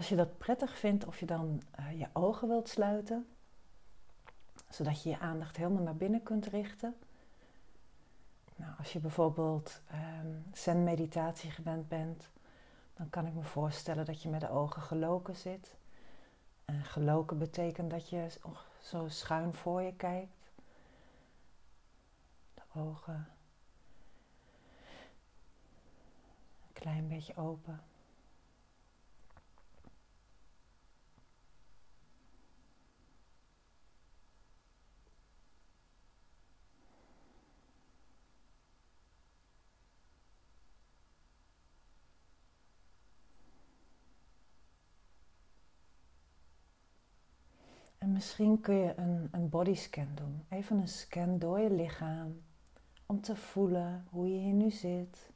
als je dat prettig vindt, of je dan uh, je ogen wilt sluiten, zodat je je aandacht helemaal naar binnen kunt richten. Nou, als je bijvoorbeeld um, zen-meditatie gewend bent, dan kan ik me voorstellen dat je met de ogen geloken zit. En geloken betekent dat je zo schuin voor je kijkt. De ogen een klein beetje open. En misschien kun je een, een bodyscan doen. Even een scan door je lichaam. Om te voelen hoe je hier nu zit.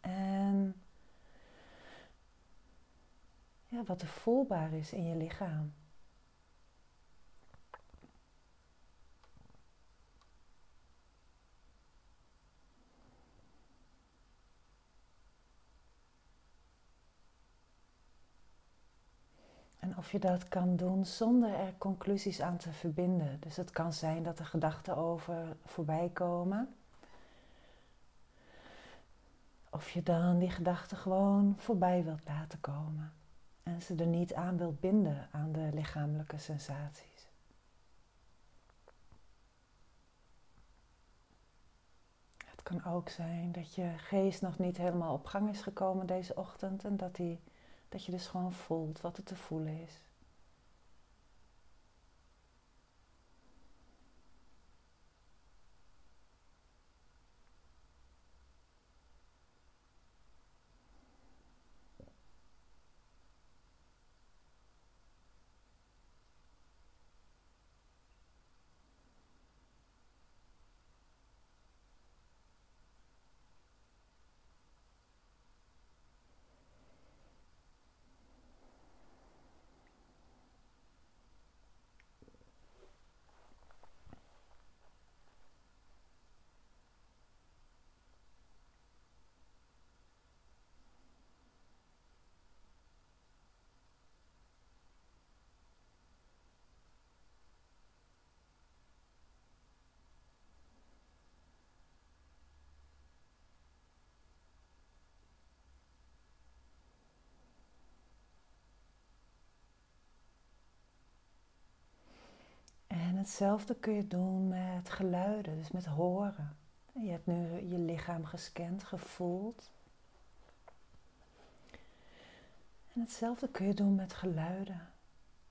En ja, wat er voelbaar is in je lichaam. Of je dat kan doen zonder er conclusies aan te verbinden. Dus het kan zijn dat er gedachten over voorbij komen. Of je dan die gedachten gewoon voorbij wilt laten komen. En ze er niet aan wilt binden aan de lichamelijke sensaties. Het kan ook zijn dat je geest nog niet helemaal op gang is gekomen deze ochtend en dat die dat je dus gewoon voelt wat er te voelen is. Hetzelfde kun je doen met geluiden, dus met horen. Je hebt nu je lichaam gescand, gevoeld. En hetzelfde kun je doen met geluiden.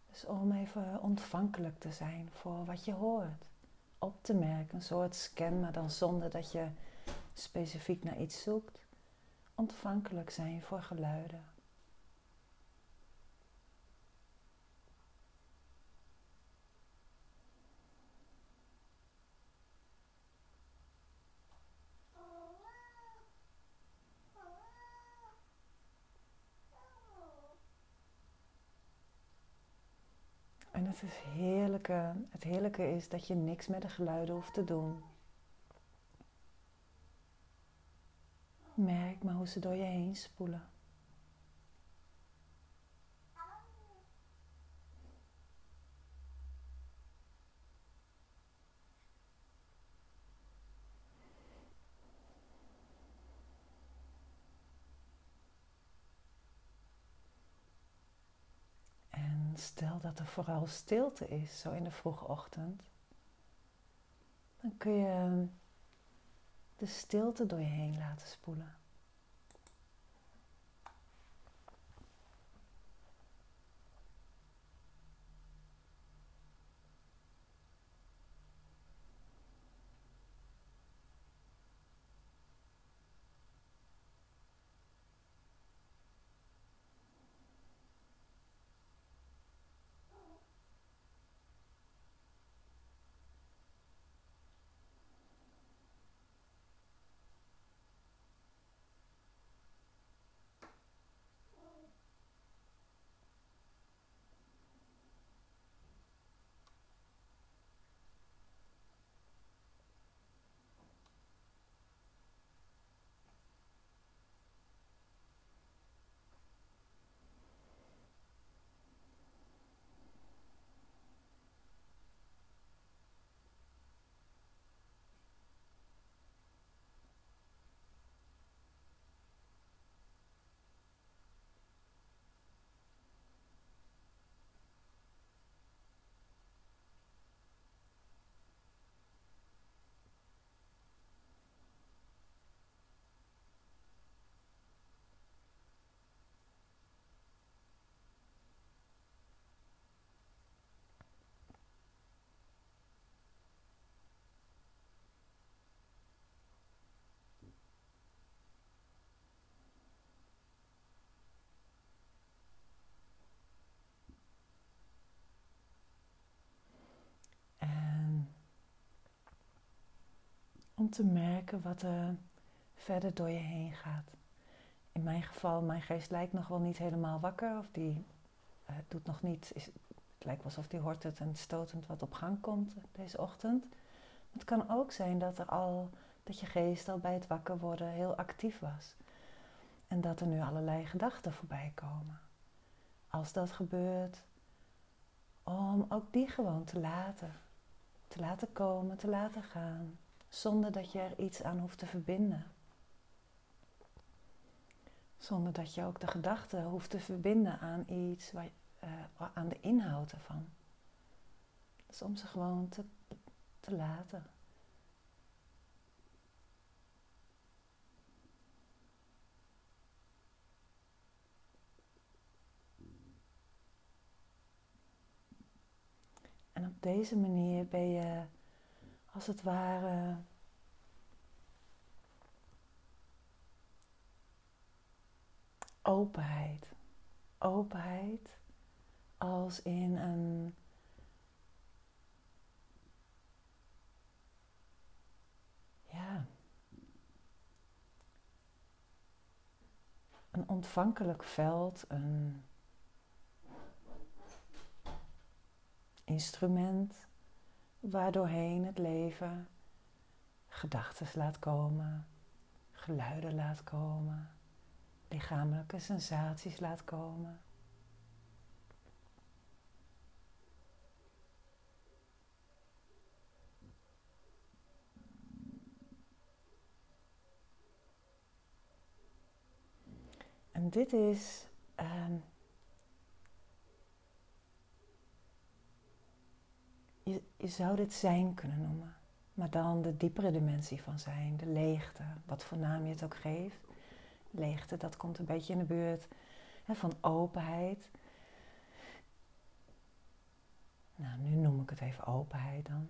Dus om even ontvankelijk te zijn voor wat je hoort. Op te merken, een soort scan, maar dan zonder dat je specifiek naar iets zoekt. Ontvankelijk zijn voor geluiden. Het, is heerlijke, het heerlijke is dat je niks met de geluiden hoeft te doen. Merk maar hoe ze door je heen spoelen. Stel dat er vooral stilte is, zo in de vroege ochtend, dan kun je de stilte door je heen laten spoelen. Te merken wat er verder door je heen gaat. In mijn geval, mijn geest lijkt nog wel niet helemaal wakker of die uh, doet nog niet, is, het lijkt alsof die hortend en stotend wat op gang komt deze ochtend. Het kan ook zijn dat, er al, dat je geest al bij het wakker worden heel actief was. En dat er nu allerlei gedachten voorbij komen. Als dat gebeurt, om ook die gewoon te laten. Te laten komen, te laten gaan. Zonder dat je er iets aan hoeft te verbinden. Zonder dat je ook de gedachten hoeft te verbinden aan iets, waar, uh, aan de inhoud ervan. Dus om ze gewoon te, te laten. En op deze manier ben je als het ware openheid. Openheid als in een ja een ontvankelijk veld, een instrument waardoorheen het leven gedachten laat komen, geluiden laat komen, lichamelijke sensaties laat komen. En dit is uh, je, zou dit zijn kunnen noemen. Maar dan de diepere dimensie van zijn, de leegte, wat voor naam je het ook geeft. Leegte, dat komt een beetje in de buurt hè, van openheid. Nou, nu noem ik het even openheid dan.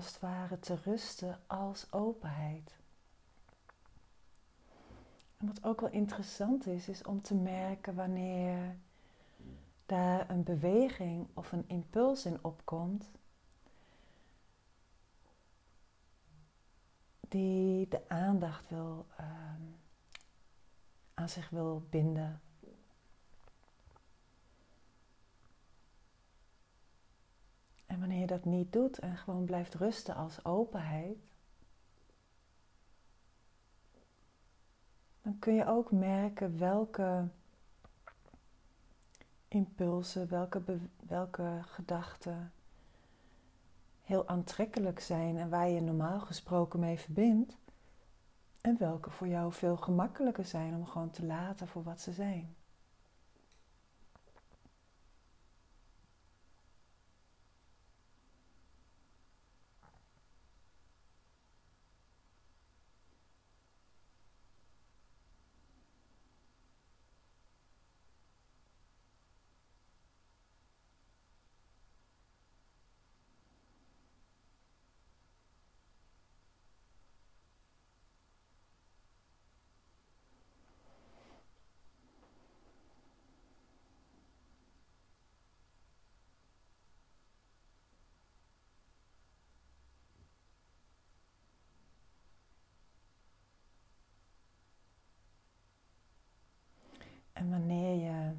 Als het ware te rusten als openheid. En wat ook wel interessant is, is om te merken wanneer daar een beweging of een impuls in opkomt, die de aandacht wil, uh, aan zich wil binden En wanneer je dat niet doet en gewoon blijft rusten als openheid, dan kun je ook merken welke impulsen, welke, welke gedachten heel aantrekkelijk zijn en waar je normaal gesproken mee verbindt. En welke voor jou veel gemakkelijker zijn om gewoon te laten voor wat ze zijn. En wanneer je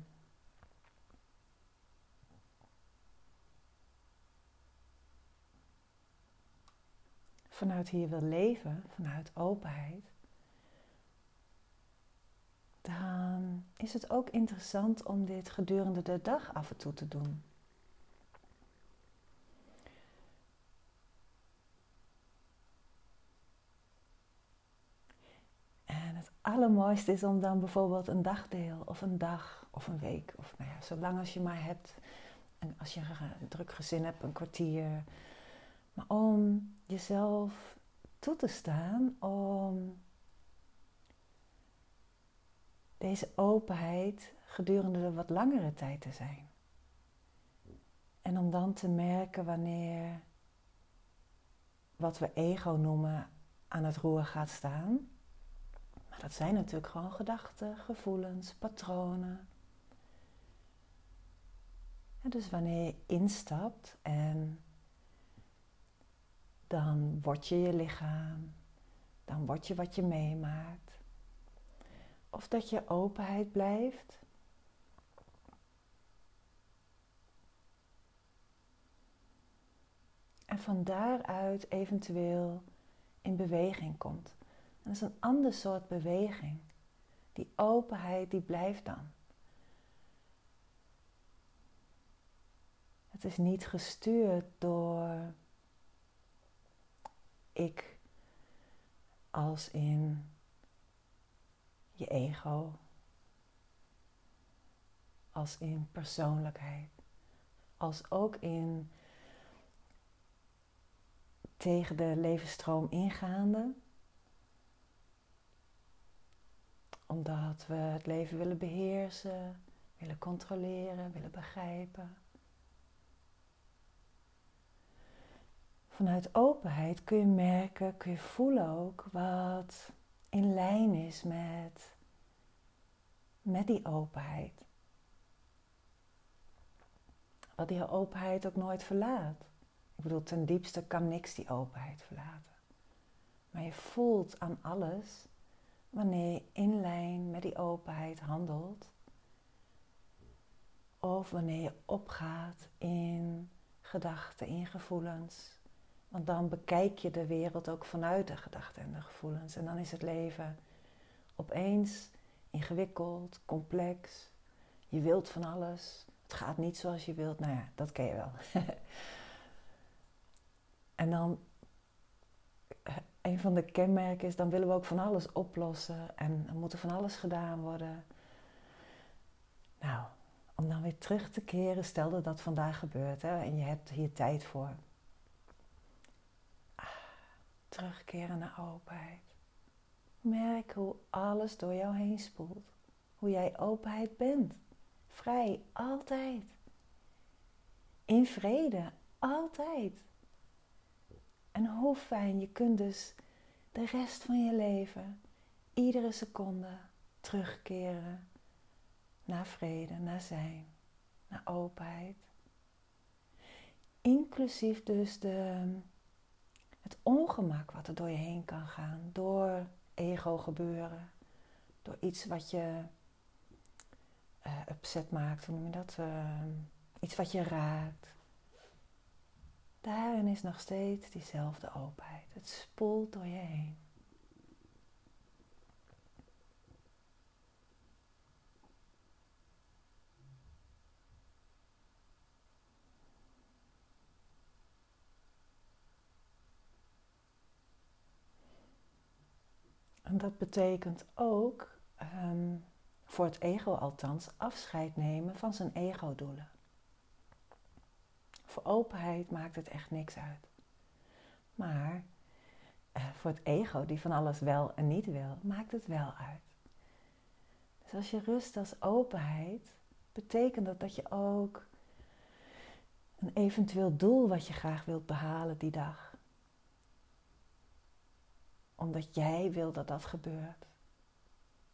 vanuit hier wil leven, vanuit openheid, dan is het ook interessant om dit gedurende de dag af en toe te doen. Allermooiste is om dan bijvoorbeeld een dagdeel of een dag of een week, of nou ja, zolang als je maar hebt, En als je een druk gezin hebt, een kwartier. Maar om jezelf toe te staan om deze openheid gedurende de wat langere tijd te zijn. En om dan te merken wanneer wat we ego noemen aan het roer gaat staan. Dat zijn natuurlijk gewoon gedachten, gevoelens, patronen. En dus wanneer je instapt en dan word je je lichaam, dan word je wat je meemaakt. Of dat je openheid blijft. En van daaruit eventueel in beweging komt. Dat is een ander soort beweging. Die openheid die blijft dan. Het is niet gestuurd door ik als in je ego, als in persoonlijkheid, als ook in tegen de levensstroom ingaande. Omdat we het leven willen beheersen, willen controleren, willen begrijpen. Vanuit openheid kun je merken, kun je voelen ook wat in lijn is met, met die openheid. Wat die openheid ook nooit verlaat. Ik bedoel, ten diepste kan niks die openheid verlaten. Maar je voelt aan alles wanneer je in lijn met die openheid handelt. Of wanneer je opgaat in gedachten, in gevoelens. Want dan bekijk je de wereld ook vanuit de gedachten en de gevoelens. En dan is het leven opeens ingewikkeld, complex. Je wilt van alles. Het gaat niet zoals je wilt. Nou ja, dat ken je wel. en dan, een van de kenmerken is, dan willen we ook van alles oplossen. En er moet er van alles gedaan worden. Nou, om dan weer terug te keren, stel dat dat vandaag gebeurt hè, en je hebt hier tijd voor terugkeren naar openheid. Merk hoe alles door jou heen spoelt. Hoe jij openheid bent. Vrij, altijd. In vrede, altijd. En hoe fijn, je kunt dus de rest van je leven, iedere seconde, terugkeren naar vrede, naar zijn, naar openheid. Inclusief dus de het ongemak wat er door je heen kan gaan, door ego gebeuren, door iets wat je uh, upset maakt, hoe noem je dat? Uh, iets wat je raakt. Daarin is nog steeds diezelfde openheid. Het spoelt door je heen. En dat betekent ook, ehm, voor het ego althans, afscheid nemen van zijn ego-doelen. Voor openheid maakt het echt niks uit. Maar uh, voor het ego, die van alles wel en niet wil, maakt het wel uit. Dus als je rust als openheid, betekent dat dat je ook een eventueel doel wat je graag wilt behalen die dag omdat jij wil dat dat gebeurt.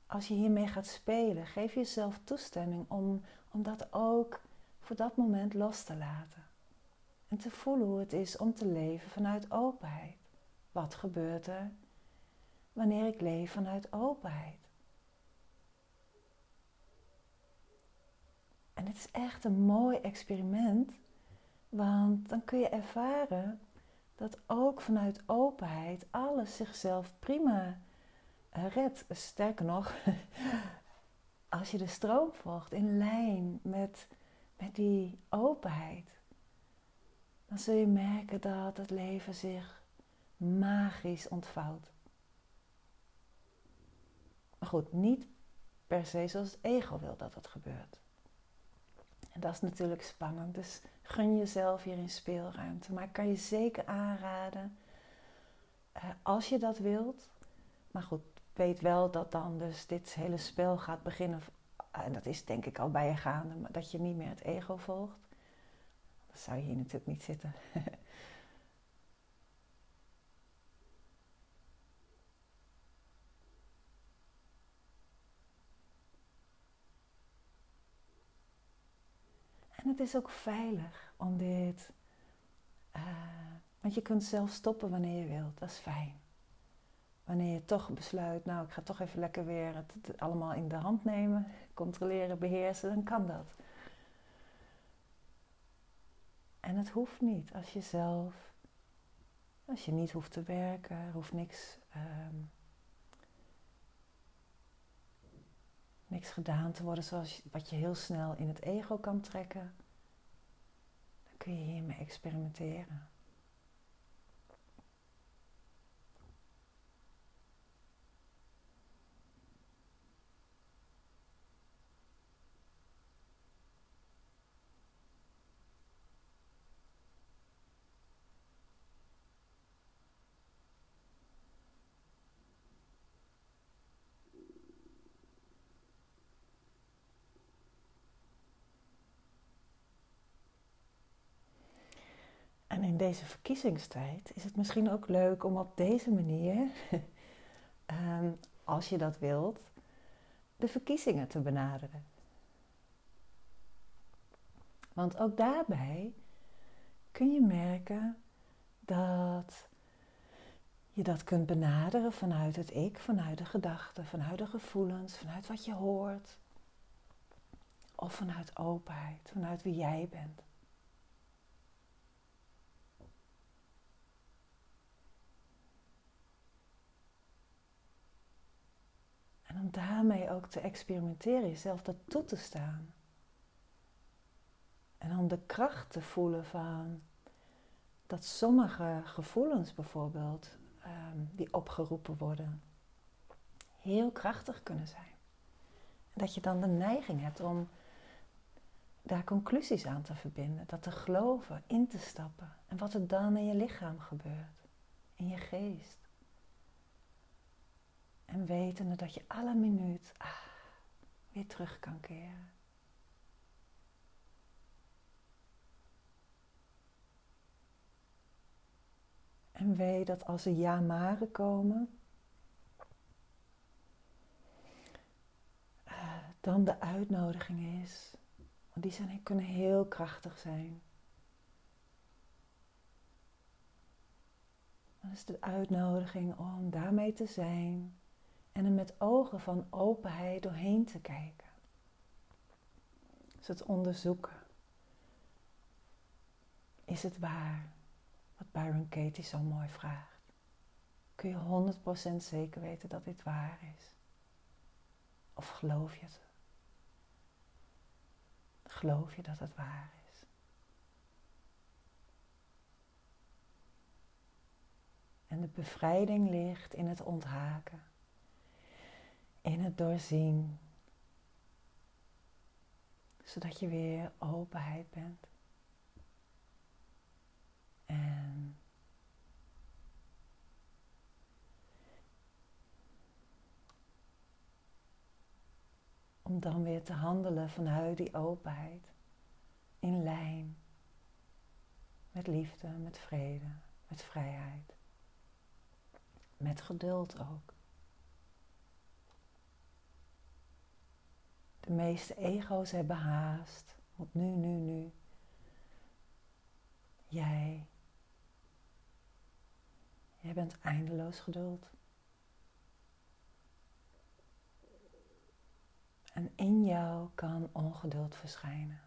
Als je hiermee gaat spelen, geef jezelf toestemming om, om dat ook voor dat moment los te laten. En te voelen hoe het is om te leven vanuit openheid. Wat gebeurt er wanneer ik leef vanuit openheid? En het is echt een mooi experiment, want dan kun je ervaren dat ook vanuit openheid alles zichzelf prima eh, redt. Sterker nog, als je de stroom volgt in lijn met, met die openheid, dan zul je merken dat het leven zich magisch ontvouwt. Maar goed, niet per se zoals het ego wil dat het gebeurt. En dat is natuurlijk spannend. Dus gun jezelf hierin speelruimte. Maar ik kan je zeker aanraden, uh, als je dat wilt. Maar goed, weet wel dat dan dus dit hele spel gaat beginnen. En dat is denk ik al bij je gaande, maar dat je niet meer het ego volgt. Zou je hier natuurlijk niet zitten. En het is ook veilig om dit. Uh, want je kunt zelf stoppen wanneer je wilt. Dat is fijn. Wanneer je toch besluit, nou ik ga toch even lekker weer het, het allemaal in de hand nemen, controleren, beheersen, dan kan dat. En het hoeft niet als je zelf, als je niet hoeft te werken, er hoeft niks, um, niks gedaan te worden zoals wat je heel snel in het ego kan trekken. Dan kun je hiermee experimenteren. In deze verkiezingstijd is het misschien ook leuk om op deze manier, ehm, als je dat wilt, de verkiezingen te benaderen. Want ook daarbij kun je merken dat je dat kunt benaderen vanuit het ik, vanuit de gedachten, vanuit de gevoelens, vanuit wat je hoort. Of vanuit openheid, vanuit wie jij bent. En om daarmee ook te experimenteren, jezelf dat toe te staan. En om de kracht te voelen van dat sommige gevoelens bijvoorbeeld, ehm, die opgeroepen worden, heel krachtig kunnen zijn. En dat je dan de neiging hebt om daar conclusies aan te verbinden, dat te geloven, in te stappen. En wat er dan in je lichaam gebeurt, in je geest. En wetende dat je alle minuut ah, weer terug kan keren. En weet dat als er ja-maren komen, uh, dan de uitnodiging is. Want die zijn, kunnen heel krachtig zijn. Dan is de uitnodiging om daarmee te zijn en er met ogen van openheid doorheen te kijken. Dus het onderzoeken. Is het waar? Wat Byron Katie zo mooi vraagt. Kun je 100% zeker weten dat dit waar is? Of geloof je het? Geloof je dat het waar is? En de bevrijding ligt in het onthaken in het doorzien. Zodat je weer openheid bent. En om dan weer te handelen vanuit die openheid. In lijn met liefde, met vrede, met vrijheid. Met geduld ook. De meeste ego's hebben haast. Want nu, nu, nu. Jij. Jij bent eindeloos geduld. En in jou kan ongeduld verschijnen.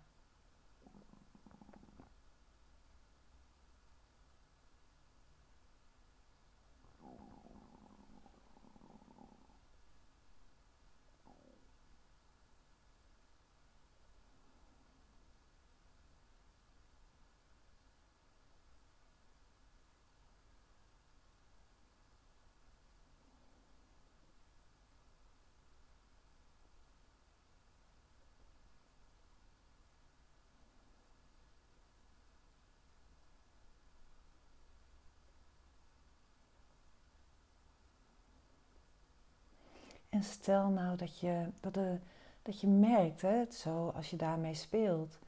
En stel nou dat je, dat de, dat je merkt, hè, zo als je daarmee speelt,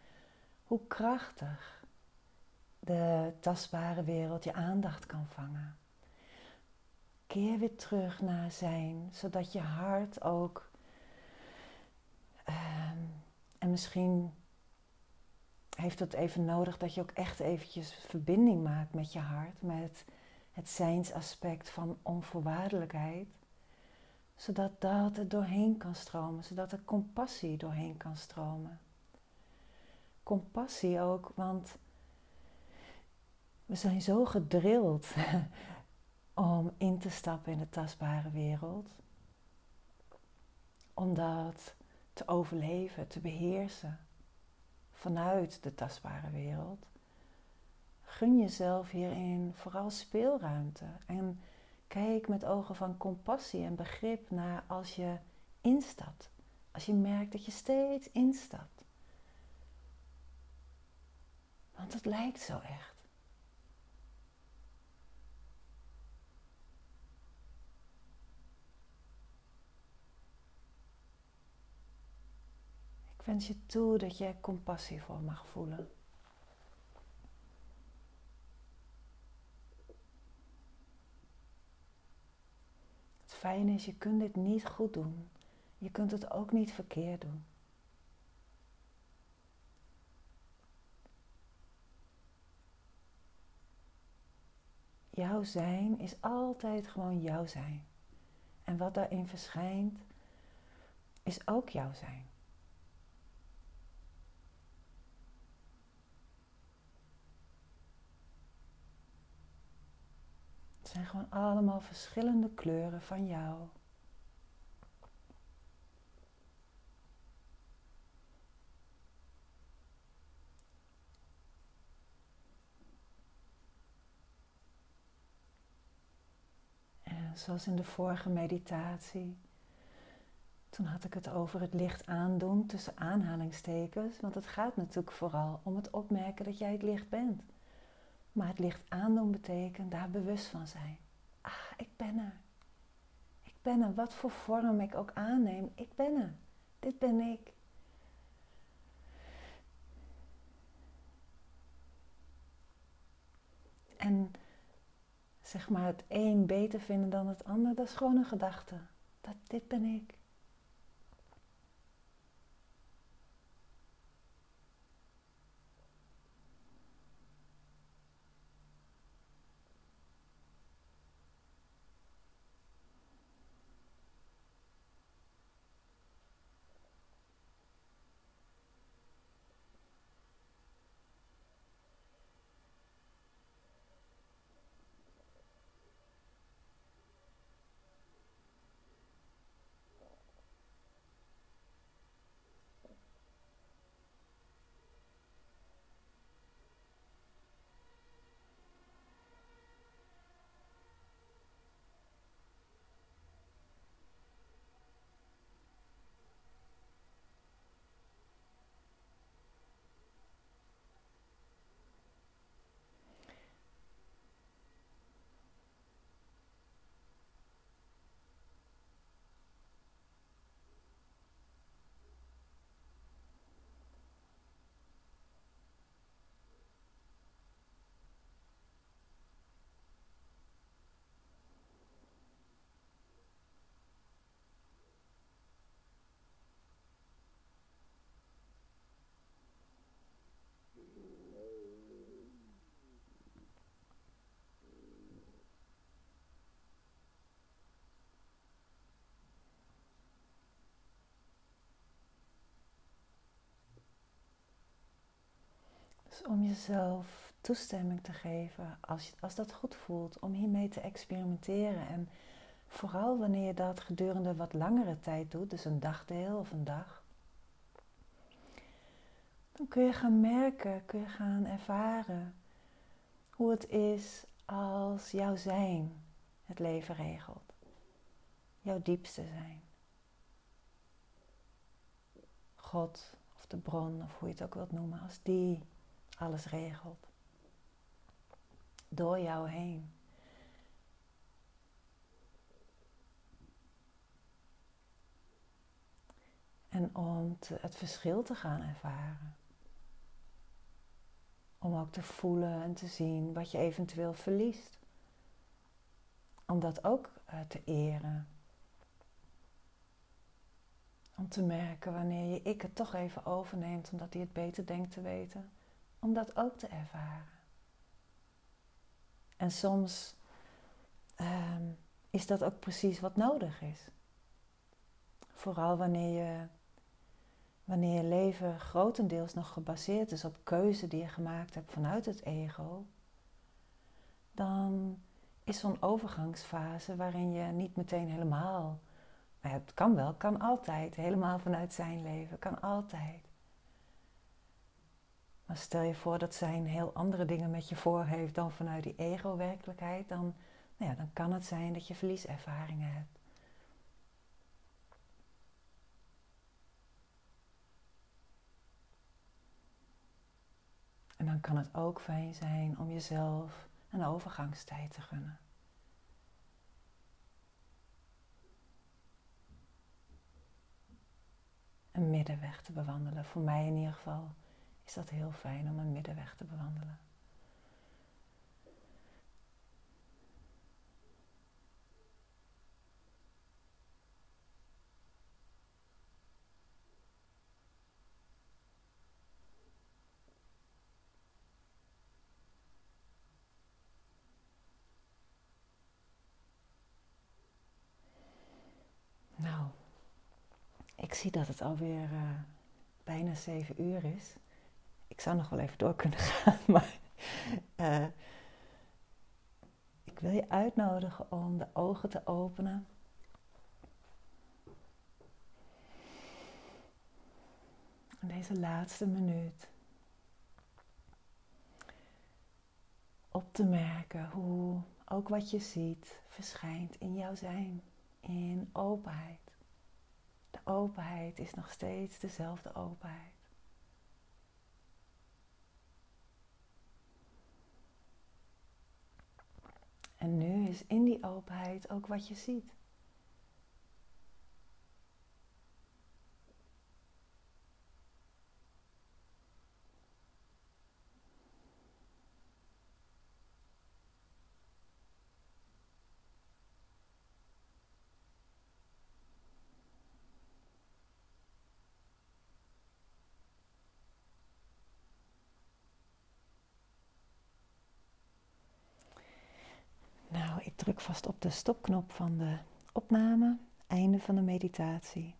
hoe krachtig de tastbare wereld je aandacht kan vangen. Keer weer terug naar zijn, zodat je hart ook. Ehm, en misschien heeft het even nodig dat je ook echt eventjes verbinding maakt met je hart, met het zijnsaspect van onvoorwaardelijkheid, zodat dat er doorheen kan stromen, zodat er compassie doorheen kan stromen. Compassie ook, want we zijn zo gedrild om in te stappen in de tastbare wereld, om dat te overleven, te beheersen vanuit de tastbare wereld. Gun jezelf hierin vooral speelruimte en kijk met ogen van compassie en begrip naar als je instapt. Als je merkt dat je steeds instapt. Want het lijkt zo echt. Ik wens je toe dat je compassie voor mag voelen. Het fijne is, je kunt dit niet goed doen. Je kunt het ook niet verkeerd doen. Jouw zijn is altijd gewoon jouw zijn. En wat daarin verschijnt, is ook jouw zijn. Zijn gewoon allemaal verschillende kleuren van jou. En zoals in de vorige meditatie, toen had ik het over het licht aandoen tussen aanhalingstekens, want het gaat natuurlijk vooral om het opmerken dat jij het licht bent. Maar het licht aandoen betekent daar bewust van zijn. Ah, ik ben er. Ik ben er. Wat voor vorm ik ook aanneem, ik ben er. Dit ben ik. En zeg maar het een beter vinden dan het ander, dat is gewoon een gedachte. Dat dit ben ik. Om jezelf toestemming te geven, als, als dat goed voelt, om hiermee te experimenteren. En vooral wanneer je dat gedurende wat langere tijd doet, dus een dagdeel of een dag, dan kun je gaan merken, kun je gaan ervaren hoe het is als jouw zijn het leven regelt. Jouw diepste zijn. God of de bron of hoe je het ook wilt noemen, als die alles regelt. Door jou heen. En om het verschil te gaan ervaren. Om ook te voelen en te zien wat je eventueel verliest. Om dat ook uh, te eren. Om te merken wanneer je ik het toch even overneemt omdat hij het beter denkt te weten. Om dat ook te ervaren. En soms um, is dat ook precies wat nodig is. Vooral wanneer je, wanneer je leven grotendeels nog gebaseerd is op keuze die je gemaakt hebt vanuit het ego, dan is zo'n overgangsfase waarin je niet meteen helemaal, nou het kan wel, kan altijd, helemaal vanuit zijn leven, kan altijd. Stel je voor dat zijn heel andere dingen met je voor heeft dan vanuit die ego-werkelijkheid, dan nou ja, dan kan het zijn dat je verlieservaringen hebt. En dan kan het ook fijn zijn om jezelf een overgangstijd te gunnen. Een middenweg te bewandelen. Voor mij in ieder geval is dat heel fijn om een middenweg te bewandelen. Ik zie dat het alweer uh, bijna zeven uur is. Ik zou nog wel even door kunnen gaan, maar uh, ik wil je uitnodigen om de ogen te openen. In deze laatste minuut. Op te merken hoe ook wat je ziet verschijnt in jouw zijn, in openheid. De openheid is nog steeds dezelfde openheid. En nu is in die openheid ook wat je ziet. druk vast op stopknop van de opname. Einde van de meditatie.